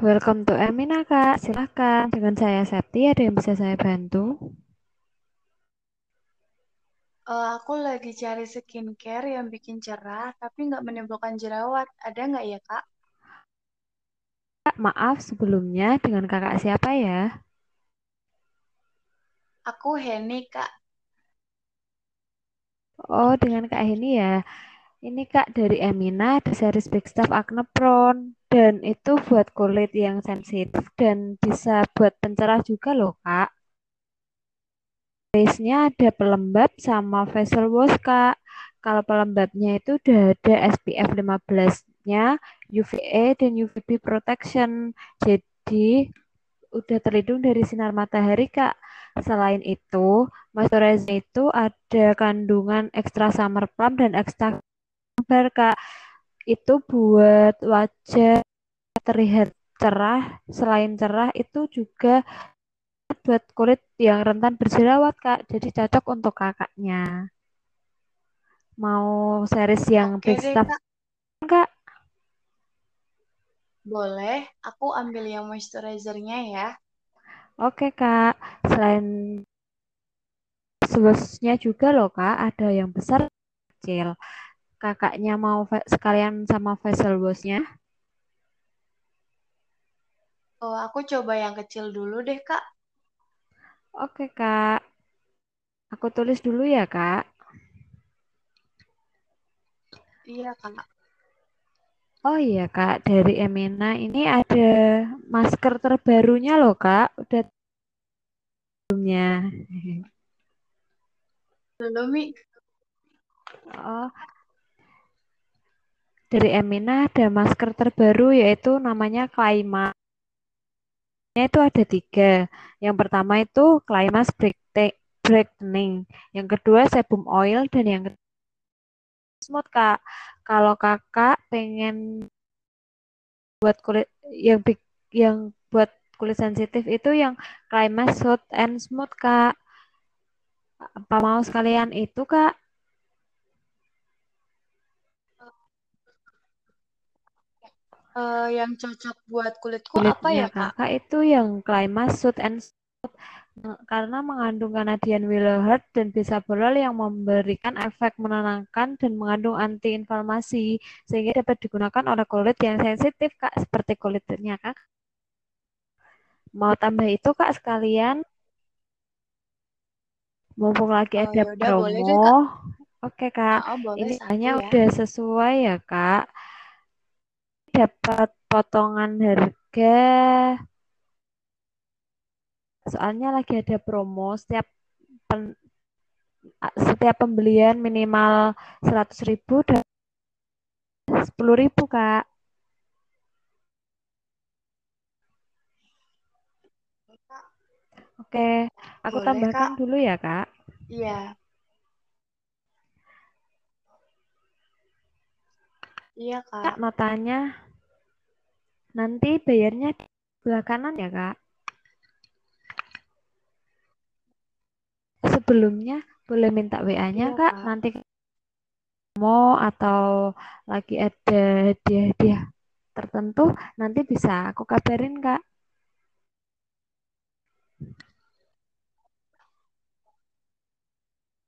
Welcome to Emina, Kak. Silahkan. Dengan saya Septi, ada yang bisa saya bantu? Uh, aku lagi cari skincare yang bikin cerah, tapi nggak menimbulkan jerawat. Ada nggak ya, Kak? Kak, maaf sebelumnya. Dengan kakak siapa ya? Aku Heni, Kak. Oh, dengan Kak Heni ya. Ini Kak dari Emina, ada series Big Stuff Acne Prone. Dan itu buat kulit yang sensitif dan bisa buat pencerah juga loh, Kak. Base-nya ada pelembab sama facial wash, Kak. Kalau pelembabnya itu udah ada SPF 15-nya, UVA dan UVB protection. Jadi udah terlindung dari sinar matahari, Kak. Selain itu, moisturizer itu ada kandungan extra summer plum dan extra bar, Kak. Itu buat wajah terlihat cerah. Selain cerah, itu juga buat kulit yang rentan berjerawat, Kak. Jadi cocok untuk kakaknya. Mau series yang Oke big stuff, Kak. Kak? Boleh, aku ambil yang moisturizernya ya. Oke, Kak. Selain sebesnya juga loh, Kak. Ada yang besar, kecil. Kakaknya mau sekalian sama facial wash-nya? Oh, aku coba yang kecil dulu deh, Kak. Oke, Kak. Aku tulis dulu ya, Kak. Iya, Kak. Oh iya, Kak. Dari Emina ini ada masker terbarunya loh, Kak. Udah sebelumnya. Belum, Mi. Oh. Dari Emina ada masker terbaru yaitu namanya Climax. itu ada tiga. Yang pertama itu Climax Brightening. Yang kedua sebum oil dan yang ketiga smooth kak. Kalau kakak pengen buat kulit yang yang buat kulit sensitif itu yang Climax Soft and Smooth kak. Apa mau sekalian itu kak? Uh, yang cocok buat kulitku Kulitnya apa ya kak? Kakak itu yang Climax Soft and Smooth karena mengandung kanadian willow herb dan bisabolol yang memberikan efek menenangkan dan mengandung antiinflamasi sehingga dapat digunakan oleh kulit yang sensitif kak seperti kulitnya kak. Mau tambah itu kak sekalian? Mumpung lagi oh, ada yaudah, promo. deh, kak. Oke kak, oh, boleh, ini hanya ya. udah sesuai ya kak. Dapat potongan harga. Soalnya lagi ada promo setiap pen, setiap pembelian minimal 100 ribu dan 10 ribu kak. Oke aku Boleh, tambahkan kak. dulu ya kak. Iya iya kak, kak notanya nanti bayarnya di sebelah kanan ya kak? Sebelumnya boleh minta WA-nya iya, kak. kak. Nanti mau atau lagi ada hadiah-hadiah tertentu nanti bisa aku kabarin kak.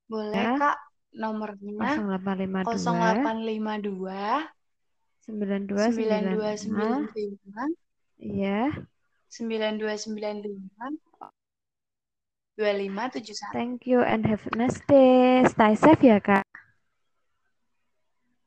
Boleh ya. kak nomornya 0852 0852 9295 iya. 9295 2571 thank you and have a nice day. Stay safe ya kak